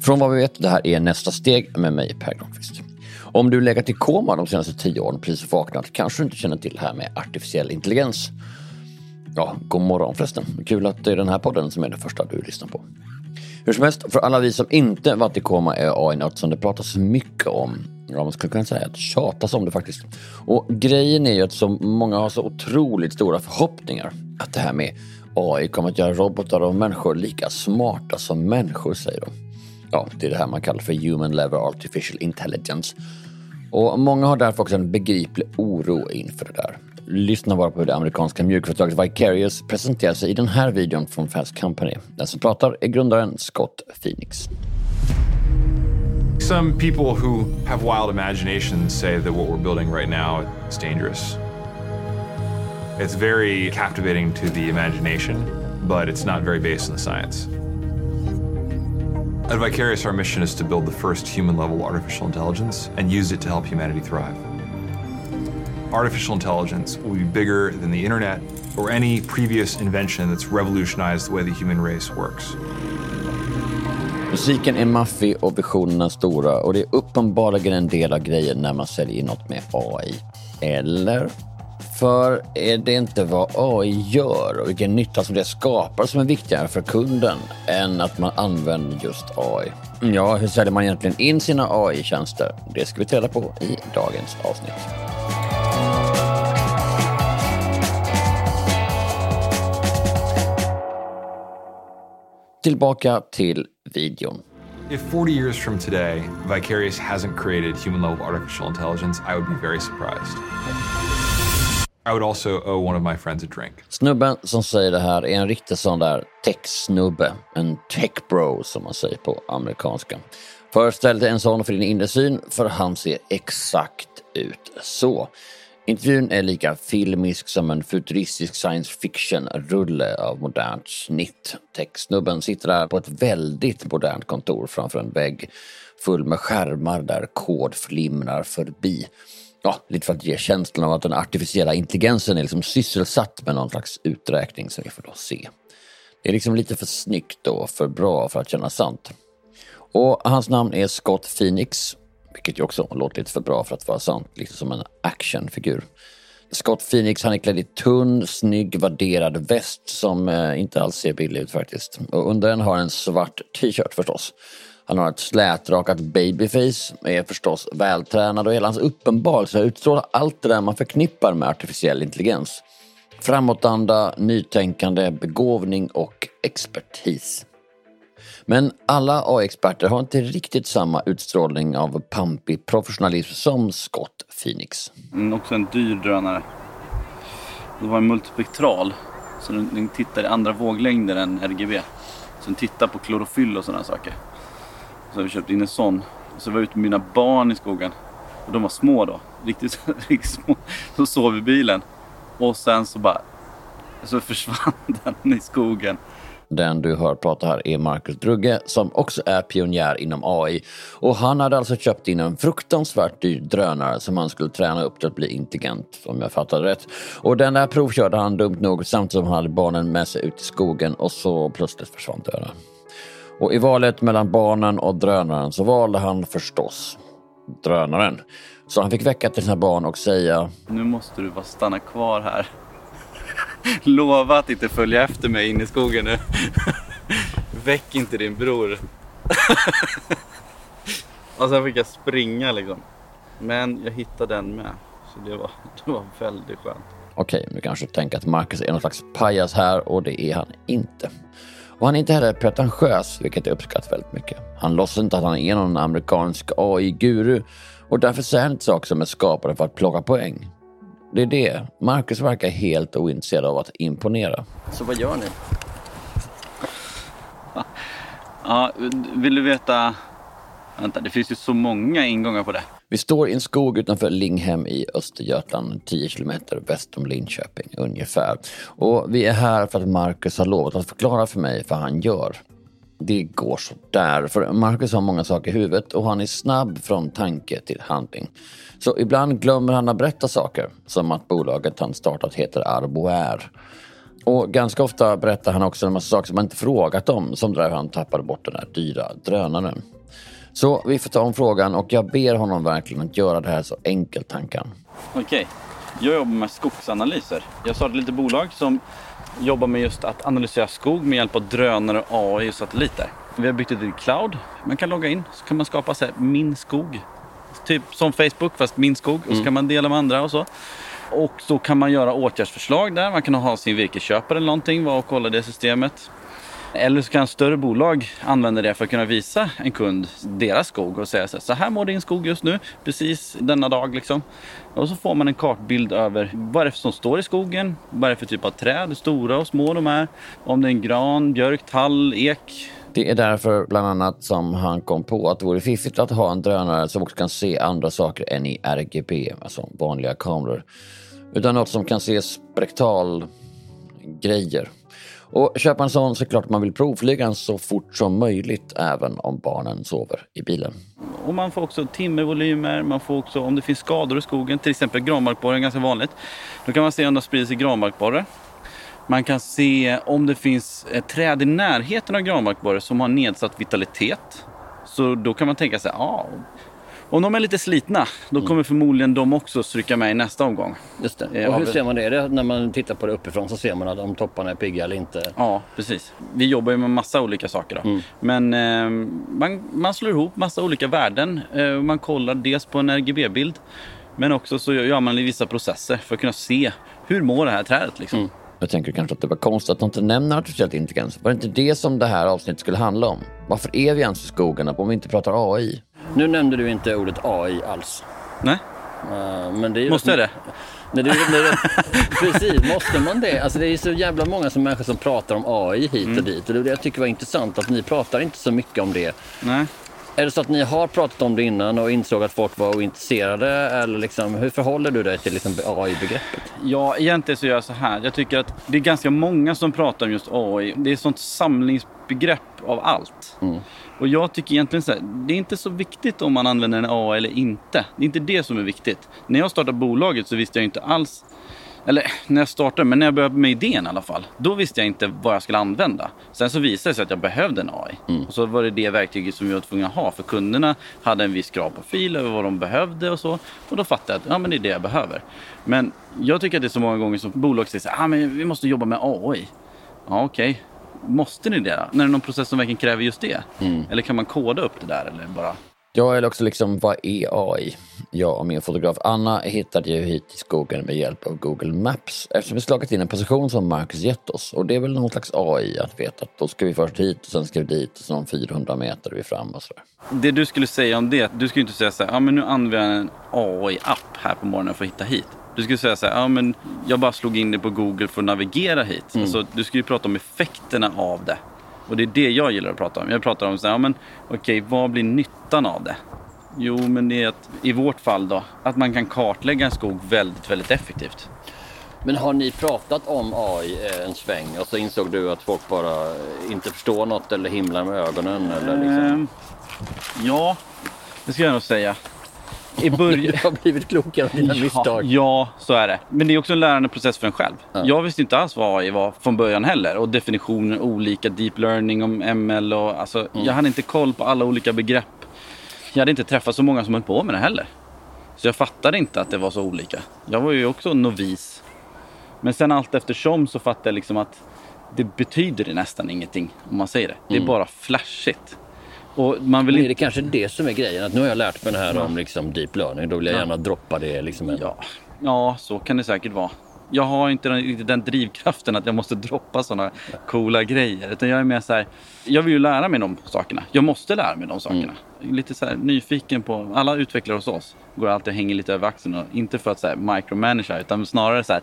Från vad vi vet, det här är nästa steg med mig Per Granqvist. Om du legat i koma de senaste tio åren och precis vaknat kanske du inte känner till det här med artificiell intelligens. Ja, god morgon förresten. Kul att det är den här podden som är det första du lyssnar på. Hur som helst, för alla vi som inte varit i koma är AI något som det pratas mycket om. Ja, man skulle kunna säga att tjatas om det faktiskt. Och grejen är ju att så många har så otroligt stora förhoppningar att det här med AI kommer att göra robotar och människor lika smarta som människor, säger de. Ja, det är det här man kallar för Human Level Artificial Intelligence. Och många har därför också en begriplig oro inför det där. Lyssna bara på hur det amerikanska mjukföretaget Vicarious presenterar sig i den här videon från Fast Company. Den som pratar är grundaren Scott Phoenix. Some people who have wild imaginations say that what we're building right now is dangerous. It's very captivating to the imagination, but it's not very based on the science. At Vicarious, our mission is to build the first human level artificial intelligence and use it to help humanity thrive. Artificial intelligence will be bigger than the internet or any previous invention that's revolutionized the way the human race works. Musiken är maffig och visionerna stora och det är uppenbarligen en del av grejen när man säljer in något med AI. Eller? För är det inte vad AI gör och vilken nytta som det skapar som är viktigare för kunden än att man använder just AI? Ja, hur säljer man egentligen in sina AI-tjänster? Det ska vi ta reda på i dagens avsnitt. Tillbaka till videon. If 40 years from today, Vicarious hasn't created human level artificial intelligence, I would be very surprised. I would also owe one of my friends a drink. Snubben som säger det här är en riktig sån där tech-snubbe. En tech-bro som man säger på amerikanska. Föreställ dig en sån för din inre syn, för han ser exakt ut så. Intervjun är lika filmisk som en futuristisk science fiction-rulle av modernt snitt. Techsnubben sitter där på ett väldigt modernt kontor framför en vägg full med skärmar där kod flimrar förbi. Ja, lite för att ge känslan av att den artificiella intelligensen är liksom sysselsatt med någon slags uträkning som vi får då se. Det är liksom lite för snyggt och för bra för att kännas sant. Och hans namn är Scott Phoenix vilket ju också låter lite för bra för att vara sant, liksom som en actionfigur. Scott Phoenix han är klädd i tunn, snygg, vadderad väst som eh, inte alls ser billig ut faktiskt. Och under den har en svart t-shirt förstås. Han har ett slätrakat babyface, är förstås vältränad och hela hans uppenbarelse utstrålar allt det där man förknippar med artificiell intelligens. Framåtanda, nytänkande, begåvning och expertis. Men alla AI-experter har inte riktigt samma utstrålning av pampig professionalism som Scott Phoenix. Men också en dyr drönare. Det var en multispektral. Så den tittar i andra våglängder än RGB. Så den tittar på klorofyll och sådana saker. Så har vi köpt in en sån. Så var jag ute med mina barn i skogen. Och de var små då. Riktigt, riktigt små. Så sov vi i bilen. Och sen så bara... Så försvann den i skogen. Den du hör prata här är Marcus Drugge som också är pionjär inom AI. Och han hade alltså köpt in en fruktansvärt dyr drönare som han skulle träna upp till att bli intelligent om jag fattade rätt. Och den där provkörde han dumt nog samtidigt som han hade barnen med sig ut i skogen och så plötsligt försvann drönaren. Och i valet mellan barnen och drönaren så valde han förstås drönaren. Så han fick väcka till sina barn och säga Nu måste du bara stanna kvar här. Lova att inte följa efter mig in i skogen nu. Väck inte din bror. och sen fick jag springa liksom. Men jag hittade den med. Så det var, det var väldigt skönt. Okej, nu kanske tänker att Marcus är någon slags pajas här och det är han inte. Och han är inte heller pretentiös, vilket jag uppskattar väldigt mycket. Han låtsas inte att han är någon amerikansk AI-guru och därför säger han inte saker som är skapade för att plocka poäng. Det är det. Marcus verkar helt ointresserad av att imponera. Så vad gör ni? Ja, vill du veta? Vänta, det finns ju så många ingångar på det. Vi står i en skog utanför Linghem i Östergötland, 10 kilometer väst om Linköping ungefär. Och vi är här för att Marcus har lovat att förklara för mig vad han gör. Det går så där, för Marcus har många saker i huvudet och han är snabb från tanke till handling. Så ibland glömmer han att berätta saker, som att bolaget han startat heter Arboär. Och ganska ofta berättar han också en massa saker som man inte frågat om, som där han tappade bort den där dyra drönaren. Så vi får ta om frågan och jag ber honom verkligen att göra det här så enkelt han kan. Okej, jag jobbar med skogsanalyser. Jag startade lite bolag som jobbar med just att analysera skog med hjälp av drönare, AI och satelliter. Vi har byggt ett i cloud. Man kan logga in så kan man skapa så här, min skog. Typ som Facebook fast min skog och så kan man dela med andra och så. Och så kan man göra åtgärdsförslag där. Man kan ha sin virkesköpare eller någonting, vara och kolla det systemet. Eller så kan större bolag använda det för att kunna visa en kund deras skog och säga så här, så här mår din skog just nu, precis denna dag liksom. Och så får man en kartbild över vad det är som står i skogen, vad det är för typ av träd, hur stora och små de är. Om det är en gran, björk, tall, ek. Det är därför bland annat som han kom på att det vore fiffigt att ha en drönare som också kan se andra saker än i RGB, alltså vanliga kameror. Utan något som kan se spektal och Och köpa en sån så är det klart man vill provflyga den så fort som möjligt även om barnen sover i bilen. Och man får också timmervolymer, man får också om det finns skador i skogen, till exempel granbarkborre är ganska vanligt. Då kan man se om det sprider sig granbarkborre. Man kan se om det finns ett träd i närheten av granbarkborre som har nedsatt vitalitet. Så då kan man tänka sig, ja, om de är lite slitna, då kommer förmodligen de också stryka med i nästa omgång. Just det. Eh, Och hur ser man det? Det? När man tittar på det uppifrån så ser man att om topparna är pigga eller inte. Ja, precis. Vi jobbar ju med massa olika saker. Då. Men eh, man, man slår ihop massa olika värden. Eh, man kollar dels på en RGB-bild. Men också så gör man vissa processer för att kunna se hur mår det här trädet. Liksom. Jag tänker kanske att det var konstigt att de inte nämner artificiell intelligens. Var det inte det som det här avsnittet skulle handla om? Varför är vi ens i skogarna om vi inte pratar AI? Nu nämnde du inte ordet AI alls. Nej, Eh, Men det är måste jag det? Nej, det, det, precis, måste man det? Alltså det är så jävla många som människor som pratar om AI hit Mm. och dit. Och det jag tycker var intressant att ni pratar inte så mycket om det. Nej. Är det så att ni har pratat om det innan och insåg att folk var ointresserade? Eller liksom, hur förhåller du dig till liksom AI-begreppet? Ja, egentligen så gör jag så här. Jag tycker att det är ganska många som pratar om just AI. Det är ett sånt samlingsbegrepp av allt. Och jag tycker egentligen så här, det är inte så viktigt om man använder en AI eller inte. Det är inte det som är viktigt. När jag startade bolaget så visste jag inte alls eller när jag startade, men när jag började med idén i alla fall. Då visste jag inte vad jag skulle använda. Sen så visade det sig att jag behövde en AI. Och så var det det verktyget som vi var tvungna att ha. För kunderna hade en viss kravprofil över vad de behövde och så. Och då fattade jag att ja, men det är det jag behöver. Men jag tycker att det är så många gånger som bolag säger så här, ah, men vi måste jobba med AI. Ja, okej. Måste ni det? När det är någon process som verkligen kräver just det? Eller kan man koda upp det där eller bara? Ja, eller också liksom, vad är AI? Jag och min fotograf Anna hittade ju hit i skogen med hjälp av Google Maps eftersom vi slagit in en position som Marcus gett oss. Och det är väl någon slags AI att veta att då ska vi först hit och sen ska vi dit och sen om 400 meter är vi fram och sådär. Det du skulle säga om det, du skulle inte säga så här, ja men nu använder jag en AI-app här på morgonen för att hitta hit. Du skulle säga så här, ja men jag bara slog in det på Google för att navigera hit. Alltså, du skulle ju prata om effekterna av det. Och det är det jag gillar att prata om. Jag pratar om så här, ja men okej, vad blir nyttan av det? Jo, men det är att i vårt fall då, att man kan kartlägga en skog väldigt, väldigt effektivt. Men har ni pratat om AI eh, en sväng och så insåg du att folk bara eh, inte förstår något eller himlar med ögonen? Eller liksom? Ehm, ja, det ska jag nog säga. I början... Du har blivit klokare av dina Ja, misstag. ja, så är det. Men det är också en lärandeprocess för en själv. Ja. Jag visste inte alls vad AI var från början heller. Och definitioner, olika deep learning om ML och alltså, Mm. jag hade inte koll på alla olika begrepp. Jag hade inte träffat så många som höll på med det heller. Så jag fattade inte att det var så olika. Jag var ju också novis. Men sen allt eftersom så fattade jag liksom att det betyder nästan ingenting om man säger det. Det är bara flashigt. Och man vill är det kanske det som är grejen? Att nu har jag lärt mig det här om liksom deep learning. Då vill jag gärna droppa det. Liksom en... Ja, ja, så kan det säkert vara. Jag har inte den, den drivkraften att jag måste droppa sådana coola grejer. Utan jag är mer så här, jag vill ju lära mig de sakerna. Jag måste lära mig de sakerna. Jag är Lite så här nyfiken på, alla utvecklare hos oss går alltid och hänger lite över axeln. Och inte för att så här micromanagera utan snarare så här,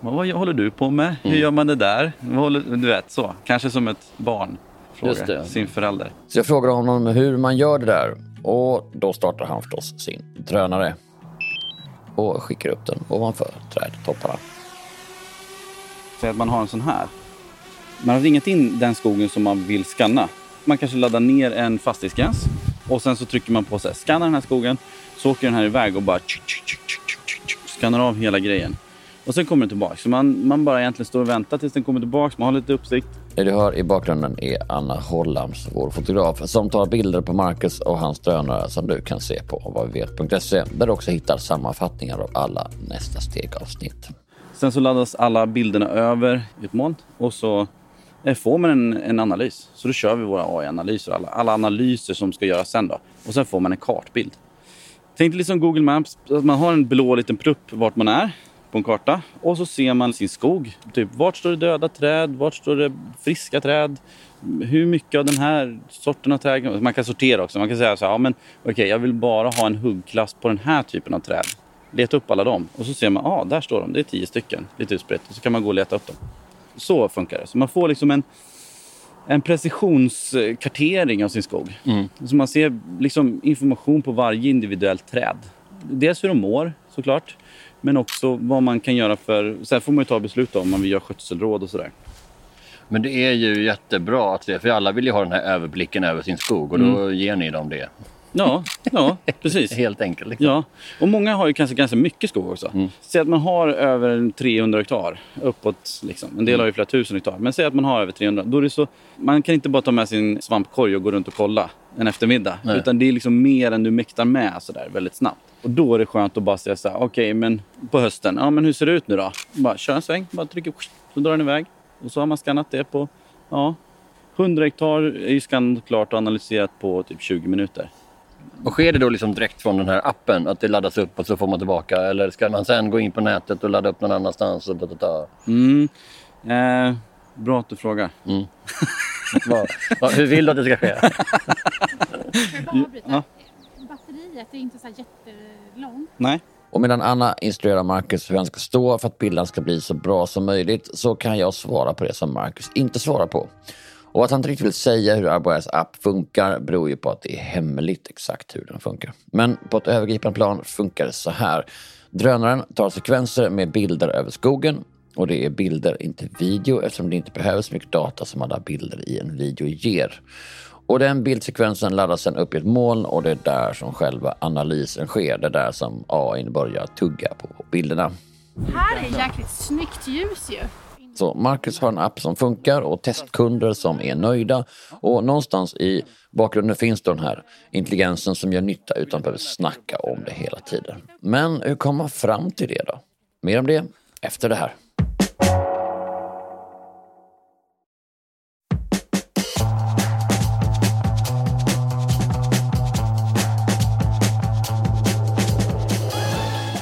vad håller du på med? Hur gör man det där? Vad håller, du vet så, kanske som ett barn frågar sin förälder. Så jag frågar honom hur man gör det där och då startar han förstås sin drönare och skickar upp den ovanför trädtopparna. Säg att man har en sån här. Man har ringat in den skogen som man vill skanna. Man kanske laddar ner en fastighetsgräns och sen så trycker man på så här, skanna den här skogen. Så åker den här iväg och bara skannar av hela grejen. Och sen kommer den tillbaka. Så man, man bara egentligen står och väntar tills den kommer tillbaka. Man har lite uppsikt. Det du hör i bakgrunden är Anna Hollams, vår fotograf, som tar bilder på Marcus och hans drönare som du kan se på vadvivet.se där du också hittar sammanfattningar av alla nästa steg-avsnitt. Sen så laddas alla bilderna över i ett moln och så får man en, en analys. Så då kör vi våra AI-analyser, alla, alla analyser som ska göras sen då. Och sen får man en kartbild. Tänk dig liksom Google Maps, att man har en blå liten plupp vart man är på en karta. Och så ser man sin skog. Typ vart står det döda träd? Vart står det friska träd? Hur mycket av den här sorten av träd? Man kan sortera också. Man kan säga så här, ja men okej, okay, jag vill bara ha en huggklass på den här typen av träd. Leta upp alla dem och så ser man, ja ah, där står de, det är tio stycken, lite utspritt. Och så kan man gå och leta upp dem. Så funkar det. Så man får liksom en, en precisionskartering av sin skog. Mm. Så man ser liksom information på varje individuellt träd. Dels hur de mår såklart. Men också vad man kan göra för... Sen får man ju ta beslut om man vill göra skötselråd och sådär. Men det är ju jättebra att se, för alla vill ju ha den här överblicken över sin skog och då mm. ger ni dem det. Ja, ja precis. Helt enkelt. Liksom. Ja. Och många har ju kanske ganska mycket skog också. Mm. Säg att man har över 300 hektar uppåt. Liksom. En del mm. har ju flera tusen hektar. Men säg att man har över 300. Då är det så, man kan inte bara ta med sin svampkorg och gå runt och kolla en eftermiddag. Nej. Utan det är liksom mer än du mäktar med sådär väldigt snabbt. Och då är det skönt att bara säga så här, okej okay, men på hösten, ja men hur ser det ut nu då? Bara kör en sväng, bara trycker, så drar den iväg. Och så har man skannat det på, ja, 100 hektar är ju skannat klart och analyserat på typ 20 minuter. Och sker det då liksom direkt från den här appen, att det laddas upp och så får man tillbaka? Eller ska man sen gå in på nätet och ladda upp någon annanstans? Och da, da, da? Mm. Eh, bra att du frågar. Mm. hur vill du att det ska ske? ja. Batteriet är inte så jättelångt. Nej. Och medan Anna instruerar Marcus hur han ska stå för att bilden ska bli så bra som möjligt så kan jag svara på det som Marcus inte svarar på. Och att han inte riktigt vill säga hur Arboias app funkar beror ju på att det är hemligt exakt hur den funkar. Men på ett övergripande plan funkar det så här. Drönaren tar sekvenser med bilder över skogen och det är bilder, inte video eftersom det inte behövs så mycket data som alla bilder i en video ger. Och den bildsekvensen laddas sen upp i ett moln och det är där som själva analysen sker. Det är där som AI börjar tugga på bilderna. Här är jäkligt snyggt ljus ju. Så Marcus har en app som funkar och testkunder som är nöjda. Och någonstans i bakgrunden finns då den här intelligensen som gör nytta utan att behöva snacka om det hela tiden. Men hur kommer man fram till det då? Mer om det efter det här.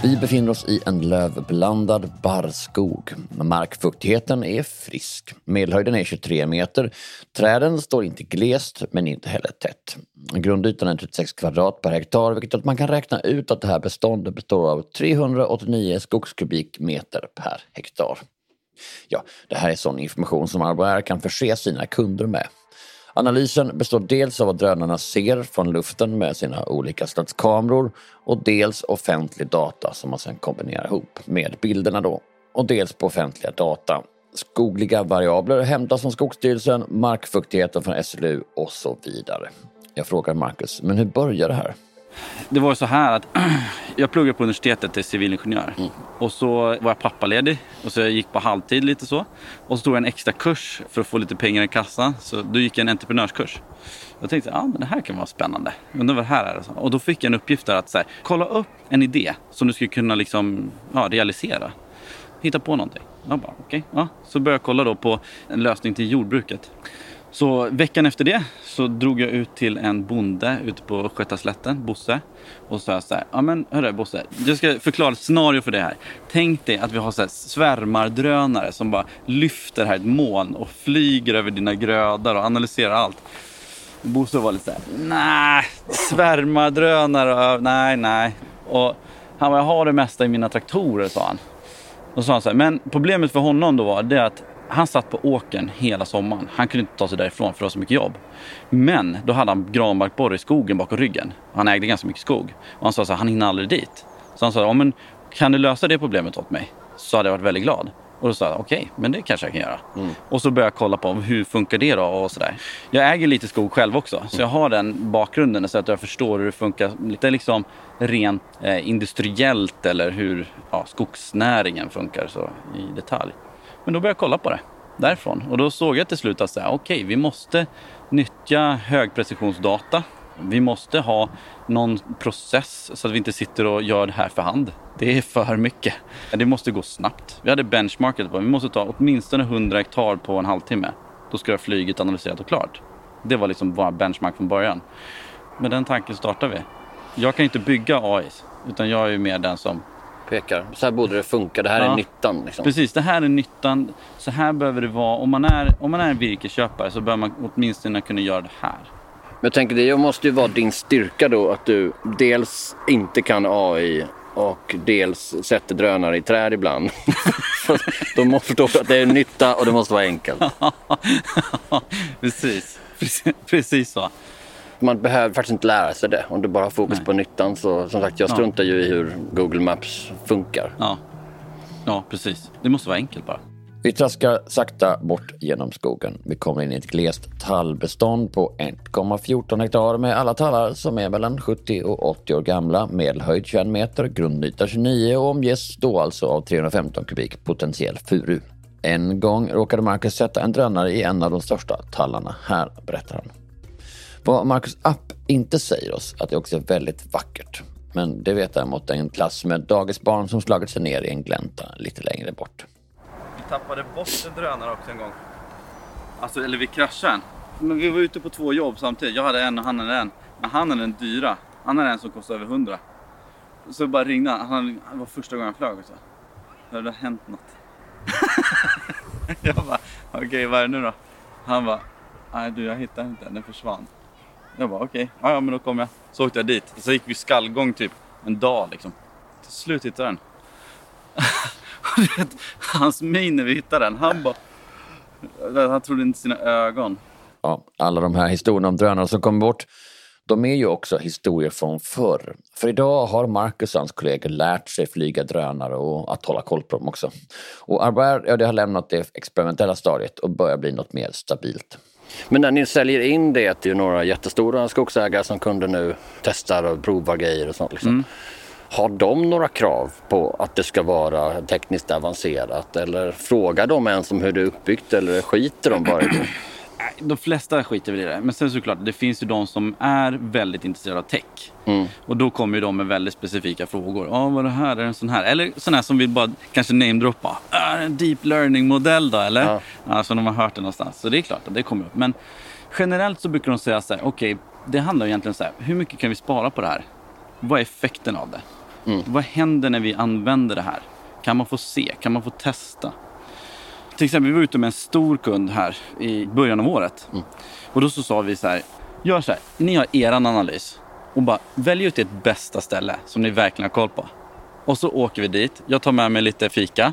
Vi befinner oss i en lövblandad barrskog. Markfuktigheten är frisk. Medelhöjden är 23 meter. Träden står inte glest men inte heller tätt. Grundytan är 36 kvadrat per hektar vilket gör att man kan räkna ut att det här beståndet består av 389 skogskubikmeter per hektar. Ja, det här är sån information som Arbor kan förse sina kunder med. Analysen består dels av vad drönarna ser från luften med sina olika slags kameror och dels offentlig data som man sedan kombinerar ihop med bilderna då. Och dels på offentliga data. Skogliga variabler hämtas från Skogsstyrelsen, markfuktigheten från SLU och så vidare. Jag frågar Marcus, men hur börjar det här? Det var så här att jag pluggade på universitetet till civilingenjör. Mm. Och så var jag pappaledig och så jag gick på halvtid lite så. Och så tog jag en extra kurs för att få lite pengar i kassan. Så då gick jag en entreprenörskurs. Jag tänkte ja, men det här kan vara spännande. Undrar vad det här är. Och då fick jag en uppgift där att så här, kolla upp en idé som du skulle kunna liksom, ja, realisera. Hitta på någonting. Jag bara, okay, ja. Så började jag kolla då på en lösning till jordbruket. Så veckan efter det så drog jag ut till en bonde ute på Skötaslätten, Bosse. Och sa så här, ja men hörru Bosse, jag ska förklara ett scenario för det här. Tänk dig att vi har så här svärmardrönare som bara lyfter här ett moln och flyger över dina grödor och analyserar allt. Bosse var lite så här. nej, svärmardrönare, nej, nej. Och han bara, jag har det mesta i mina traktorer, sa han. Och sa han så här, men problemet för honom då var det att han satt på åkern hela sommaren. Han kunde inte ta sig därifrån för det var så mycket jobb. Men då hade han granbarkborre i skogen bakom ryggen. Han ägde ganska mycket skog. Och han sa så här, han hinner aldrig dit. Så han sa, ja, men kan du lösa det problemet åt mig? Så hade jag varit väldigt glad. Och då sa jag okej, men det kanske jag kan göra. Och så började jag kolla på hur funkar det då och sådär. Jag äger lite skog själv också, så jag har den bakgrunden så att jag förstår hur det funkar lite liksom rent eh, industriellt eller hur ja, skogsnäringen funkar så i detalj. Men då började jag kolla på det därifrån och då såg jag till slut att okej, okej, vi måste nyttja högprecisionsdata. Vi måste ha någon process så att vi inte sitter och gör det här för hand. Det är för mycket. Det måste gå snabbt. Vi hade benchmarket på vi måste ta åtminstone 100 hektar på en halvtimme. Då ska flyget analyserat och klart. Det var liksom vår benchmark från början. Med den tanken startar vi. Jag kan inte bygga AI, utan jag är ju mer den som Pekar. Så här borde det funka. Det här Ja. är nyttan. Liksom. Precis, det här är nyttan. Så här behöver det vara. Om man är, om man är en virkesköpare så bör man åtminstone kunna göra det här. Men jag tänker det måste ju vara din styrka då att du dels inte kan AI och dels sätter drönare i träd ibland. Då måste förstå att det är nytta och det måste vara enkelt. precis. precis, precis så. Man behöver faktiskt inte lära sig det. Om du bara har fokus på nyttan så som sagt jag struntar ju i hur Google Maps funkar. Ja. ja, precis. Det måste vara enkelt bara. Vi traskar sakta bort genom skogen. Vi kommer in i ett glest tallbestånd på 1,14 hektar med alla tallar som är mellan 70 och 80 år gamla, medelhöjd 21 meter, grundyta 29 och omges då alltså av 315 kubik potentiell furu. En gång råkade Marcus sätta en drönare i en av de största tallarna här, berättar han. Vad Marcus app inte säger oss att det också är väldigt vackert. Men det vet däremot en klass med dagisbarn som slagit sig ner i en glänta lite längre bort. Vi tappade bort en drönare också en gång. Alltså, eller vi kraschade en. Men vi var ute på två jobb samtidigt. Jag hade en och han hade en. Men han hade den dyra. Han hade en som kostade över 100. Så bara ringde han. han. Det var första gången han flög också. Det hade hänt något. jag bara, okej vad är det nu då? Han bara, nej du jag hittar inte den, den försvann. Jag bara okej, ja, ja men då kommer jag. Så åkte jag dit. Så gick vi skallgång typ en dag liksom. Till slut hittade jag den. Och du vet, Hans min när vi hittade den, han bara... Han trodde inte sina ögon. ja, alla de här historierna om drönare som kommer bort, de är ju också historier från förr. För idag har Marcus och hans kollegor lärt sig flyga drönare och att hålla koll på dem också. Och Arbour, ja, det har lämnat det experimentella stadiet och börjar bli något mer stabilt. Men när ni säljer in det till några jättestora skogsägare som kunde nu testar och provar grejer och sånt. Liksom. Har de några krav på att det ska vara tekniskt avancerat? Eller frågar de ens om hur det är uppbyggt eller skiter de bara i det? De flesta skiter väl i det. Men sen såklart, det finns ju de som är väldigt intresserade av tech. Och då kommer ju de med väldigt specifika frågor. Ja, vad är det här? Är det en sån här? Eller sådana här som vill bara kanske namedroppa. Är det en deep learning-modell då, eller? Ja. Som de har hört det någonstans. Så det är klart att det kommer upp. Men generellt så brukar de säga så här, okej, det handlar egentligen så här, hur mycket kan vi spara på det här? Vad är effekten av det? Vad händer när vi använder det här? Kan man få se? Kan man få testa? Till exempel, vi var ute med en stor kund här i början av året. Och då så sa vi så här, gör så här, ni har eran analys och bara välj ut ert bästa ställe som ni verkligen har koll på. Och så åker vi dit, jag tar med mig lite fika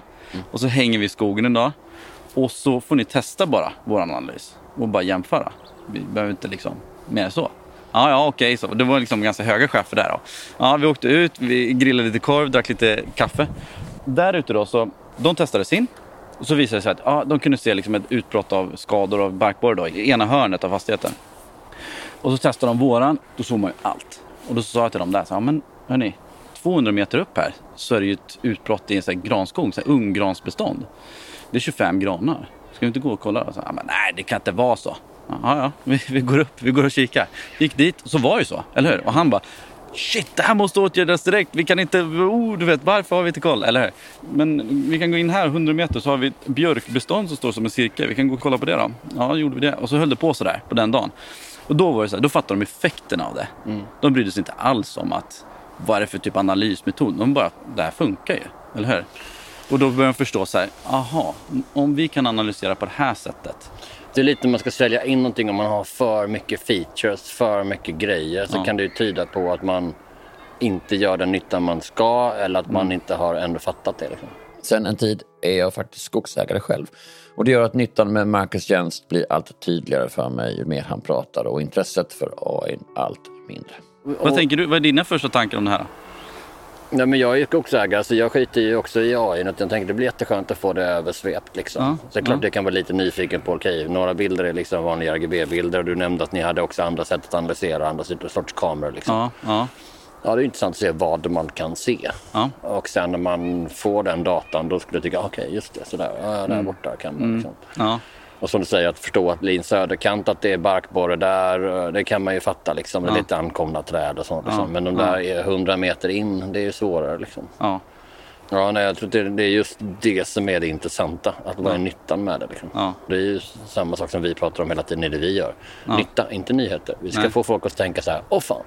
och så hänger vi i skogen en dag. Och så får ni testa bara vår analys och bara jämföra. Vi behöver inte liksom mer så. Ja, ja, okej. så. Det var liksom ganska höga chefer där. Då. Ja, vi åkte ut, vi grillade lite korv, drack lite kaffe. Där ute då, så de testade sin. Och så visade det sig att ja, de kunde se liksom ett utbrott av skador av barkborre då, i ena hörnet av fastigheten. Och så testade de våran, då såg man ju allt. Och då sa jag till dem där, så, ja, men hörni, 200 meter upp här så är det ju ett utbrott i en sån här granskog, så här unggransbestånd. Det är 25 granar. Ska vi inte gå och kolla? Så, ja, men, nej, det kan inte vara så. Ja, ja, vi, vi går upp, vi går och kikar. Gick dit, och så var det ju så, eller hur? Och han bara, shit, det här måste åtgärdas direkt. Vi kan inte, oh, du vet, varför har vi inte koll? Eller hur? Men vi kan gå in här 100 meter så har vi ett björkbestånd som står som en cirkel. Vi kan gå och kolla på det då. Ja, gjorde vi det. Och så höll det på sådär på den dagen. Och då var det så här, då fattade de effekten av det. De brydde sig inte alls om att vad är det för typ analysmetod. De bara, det här funkar ju. Eller hur? Och då började de förstå så här, aha, om vi kan analysera på det här sättet. Det är lite man ska sälja in någonting om man har för mycket features, för mycket grejer så Ja. kan det ju tyda på att man inte gör den nytta man ska eller att man inte har ändå fattat det. Liksom. Sen en tid är jag faktiskt skogsägare själv. Och det gör att nyttan med Marcus tjänst blir allt tydligare för mig ju mer han pratar och intresset för AI allt mindre. Vad tänker du? Vad är dina första tankar om det här? Nej, men jag är ju skogsägare så jag skiter ju också i AI. Jag tänker det blir jätteskönt att få det översvept. Liksom. Ja, så det är klart ja. jag kan vara lite nyfiken på, okej, några bilder är liksom vanliga RGB-bilder och du nämnde att ni hade också andra sätt att analysera, andra sorts kameror. Liksom. Ja, ja, Ja, det är intressant att se vad man kan se. ja. Och sen när man får den datan då skulle jag tycka, okej just det, sådär, ja, där borta kan man liksom. ja. Och som du säger, att förstå att Lin söderkant, att det är barkborre där, det kan man ju fatta liksom. Ja. lite ankomna träd och sånt. Liksom. Ja, Men de ja. där är 100 meter in, det är ju svårare liksom. ja. Ja, nej, jag tror det, det är just det som är det intressanta. Att vad är nyttan med det? Liksom. Ja. Det är ju samma sak som vi pratar om hela tiden i det vi gör. Nytta, inte nyheter. Vi ska Nej. få folk att tänka så här, åh fan,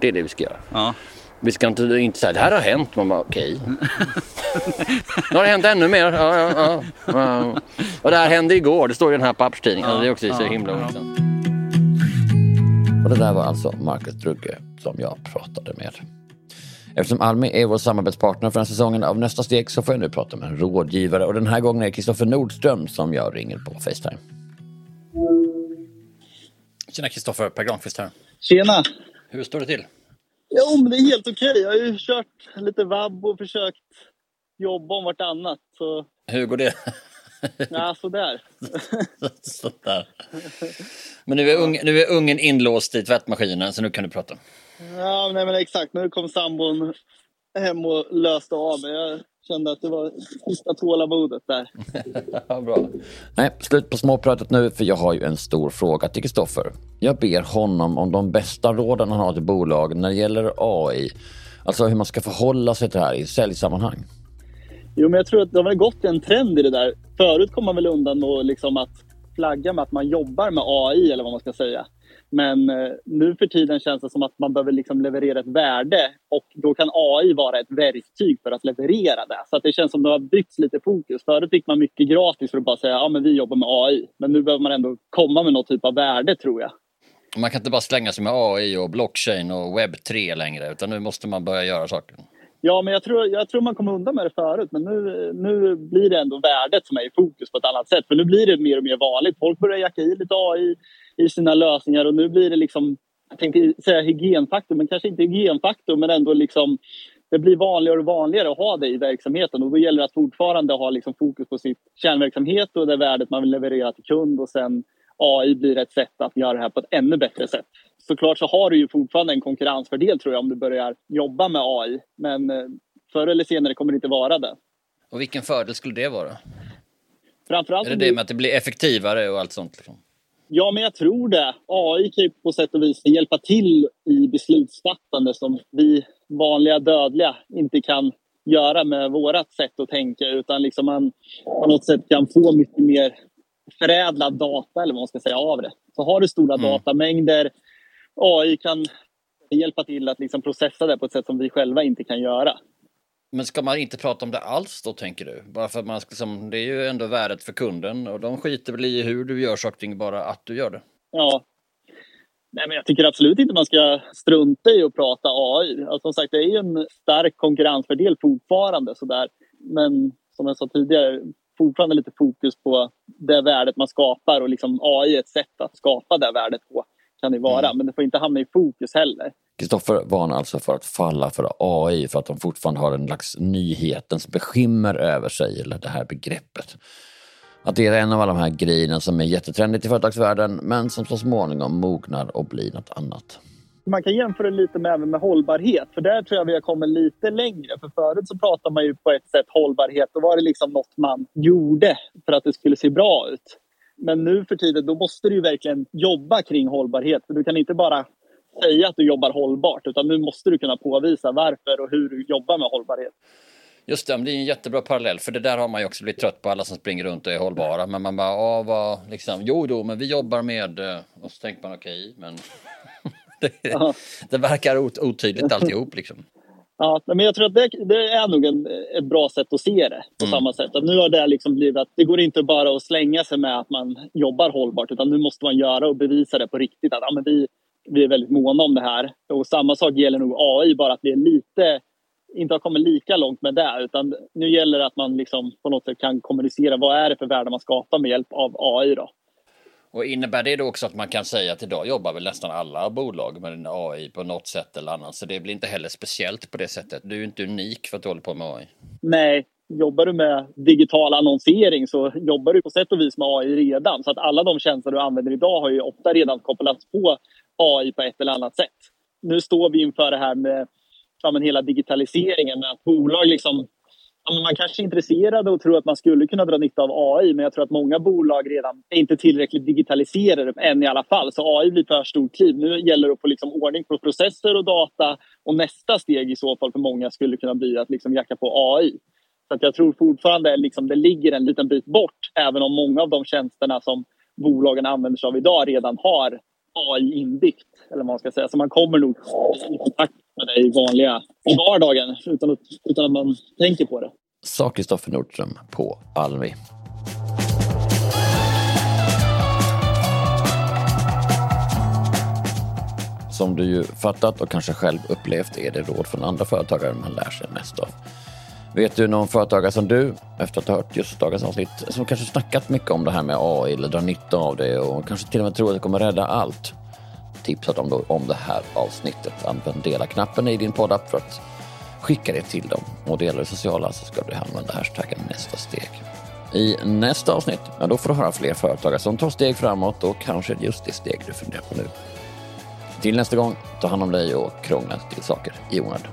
det är det vi ska göra. ja. Vi ska inte, inte säga det här har hänt. Man bara okej. nu har det hänt ännu mer. Ja, ja, ja, ja. Och det här hände igår. Det står i den här papperstidningen. det är också så himla intressant. Och det där var alltså Marcus Drugge som jag pratade med. Eftersom Almi är vår samarbetspartner för den här säsongen av Nästa steg så får jag nu prata med en rådgivare och den här gången är det Kristoffer Nordström som jag ringer på Facetime. Tjena Kristoffer, Per Granqvist här. Tjena! Hur står det till? Jo, men det är helt okej. Jag har ju kört lite vabb och försökt jobba om vartannat. Så, Hur går det? ja, sådär. Sådär. Men nu är, ung, nu är ungen inlåst i tvättmaskinen så nu kan du prata. Ja, nej, men exakt. Nu kom sambon hem och löste av mig. Jag kände att det var sista tålamodet där. Bra. Nej, slut på småpratet nu för jag har ju en stor fråga till Kristoffer. Jag ber honom om de bästa råden han har till bolag när det gäller AI. Alltså hur man ska förhålla sig till det här i säljsammanhang. Jo, men jag tror att det har gått en trend i det där. Förut kom man väl undan med liksom att flagga med att man jobbar med AI eller vad man ska säga. Men eh, nu för tiden känns det som att man behöver liksom leverera ett värde och då kan AI vara ett verktyg för att leverera det. Så att det känns som att det har byggts lite fokus. Förut fick man mycket gratis för att bara säga ja men vi jobbar med AI. Men nu behöver man ändå komma med någon typ av värde tror jag. Man kan inte bara slänga sig med AI och blockchain och webb 3 längre utan nu måste man börja göra saker. Ja, men jag tror, jag tror man kom undan med det förut. Men nu, nu blir det ändå värdet som är i fokus på ett annat sätt. För nu blir det mer och mer vanligt. Folk börjar jacka i lite AI i sina lösningar och nu blir det liksom, jag tänkte säga hygienfaktor, men kanske inte hygienfaktor, men ändå liksom det blir vanligare och vanligare att ha det i verksamheten och då gäller det att fortfarande ha liksom fokus på sitt kärnverksamhet och det värdet man vill leverera till kund och sen AI blir ett sätt att göra det här på ett ännu bättre sätt. Såklart så har du ju fortfarande en konkurrensfördel tror jag om du börjar jobba med AI men eh, förr eller senare kommer det inte vara det. Och vilken fördel skulle det vara? Framförallt Är det det med att det blir effektivare och allt sånt? Liksom? Ja, men jag tror det. AI kan ju på sätt och vis hjälpa till i beslutsfattande som vi vanliga dödliga inte kan göra med vårat sätt att tänka utan liksom man på något sätt kan få mycket mer förädlad data eller vad man ska säga av det. Så har du stora Mm. datamängder, AI kan hjälpa till att liksom processa det på ett sätt som vi själva inte kan göra. Men ska man inte prata om det alls då tänker du? Bara för att man liksom, det är ju ändå värdet för kunden och de skiter väl i hur du gör saker bara att du gör det. Ja. Nej, men jag tycker absolut inte man ska strunta i att prata AI. Alltså, som sagt, det är ju en stark konkurrensfördel fortfarande. Sådär. Men som jag sa tidigare, fortfarande lite fokus på det värdet man skapar och liksom AI är ett sätt att skapa det värdet på. Kan det vara, men det får inte hamna i fokus heller. Kristoffer varnar alltså för att falla för AI för att de fortfarande har en slags nyhetens beskimmer över sig, eller det här begreppet. Att det är en av alla de här grejerna som är jättetrendigt i företagsvärlden men som så småningom mognar och blir något annat. Man kan jämföra lite med, även med hållbarhet, för där tror jag vi har kommit lite längre. För förut så pratade man ju på ett sätt hållbarhet, då var det liksom något man gjorde för att det skulle se bra ut. Men nu för tiden, då måste du ju verkligen jobba kring hållbarhet. För du kan inte bara säga att du jobbar hållbart, utan nu måste du kunna påvisa varför och hur du jobbar med hållbarhet. Just det, det är en jättebra parallell för det där har man ju också blivit trött på alla som springer runt och är hållbara. Men man bara, ja vad, liksom, jo då, men vi jobbar med, eh, och så tänker man okej, men det, Ja. det verkar ot- otydligt alltihop liksom. Ja, men jag tror att det, det är nog en, ett bra sätt att se det på samma sätt. Att nu har det liksom blivit att det går inte bara att slänga sig med att man jobbar hållbart utan nu måste man göra och bevisa det på riktigt. Att ja, men vi, vi är väldigt måna om det här. Och samma sak gäller nog AI, bara att vi är lite, inte har kommit lika långt med det. Utan nu gäller det att man liksom på något sätt kan kommunicera vad är det för värde man skapar med hjälp av AI. Då. Och innebär det då också att man kan säga att idag jobbar väl nästan alla bolag med en AI på något sätt eller annat. Så det blir inte heller speciellt på det sättet. Du är inte unik för att du håller på med AI. Nej, jobbar du med digital annonsering så jobbar du på sätt och vis med AI redan. Så att alla de tjänster du använder idag har ju ofta redan kopplats på AI på ett eller annat sätt. Nu står vi inför det här med ja, men hela digitaliseringen. Med att bolag liksom, ja, man kanske är intresserad och tror att man skulle kunna dra nytta av AI men jag tror att många bolag redan är inte tillräckligt digitaliserade än i alla fall. Så AI blir för stort kliv. Nu gäller det att få liksom ordning på processer och data och nästa steg i så fall för många skulle kunna bli att liksom jacka på AI. Så att jag tror fortfarande liksom det ligger en liten bit bort även om många av de tjänsterna som bolagen använder sig av idag redan har AI inbyggt. Eller vad man ska säga. Så man kommer nog i kontakt med det i vanliga i vardagen utan att, utan att man tänker på det. Sa Kristoffer Nordström på Almi. Som du ju fattat och kanske själv upplevt är det råd från andra företagare man lär sig mest av. Vet du någon företagare som du, efter att ha hört just dagens avsnitt, som kanske snackat mycket om det här med AI eller drar nytta av det och kanske till och med tror att det kommer rädda allt? Tipsa dem om det här avsnittet. Använd dela-knappen i din poddapp för att skicka det till dem. Och delar det sociala så ska du använda hashtaggen nästa steg. I nästa avsnitt, ja, då får du höra fler företagare som tar steg framåt och kanske just det steg du funderar på nu. Till nästa gång, ta hand om dig och krångla till saker i onödan.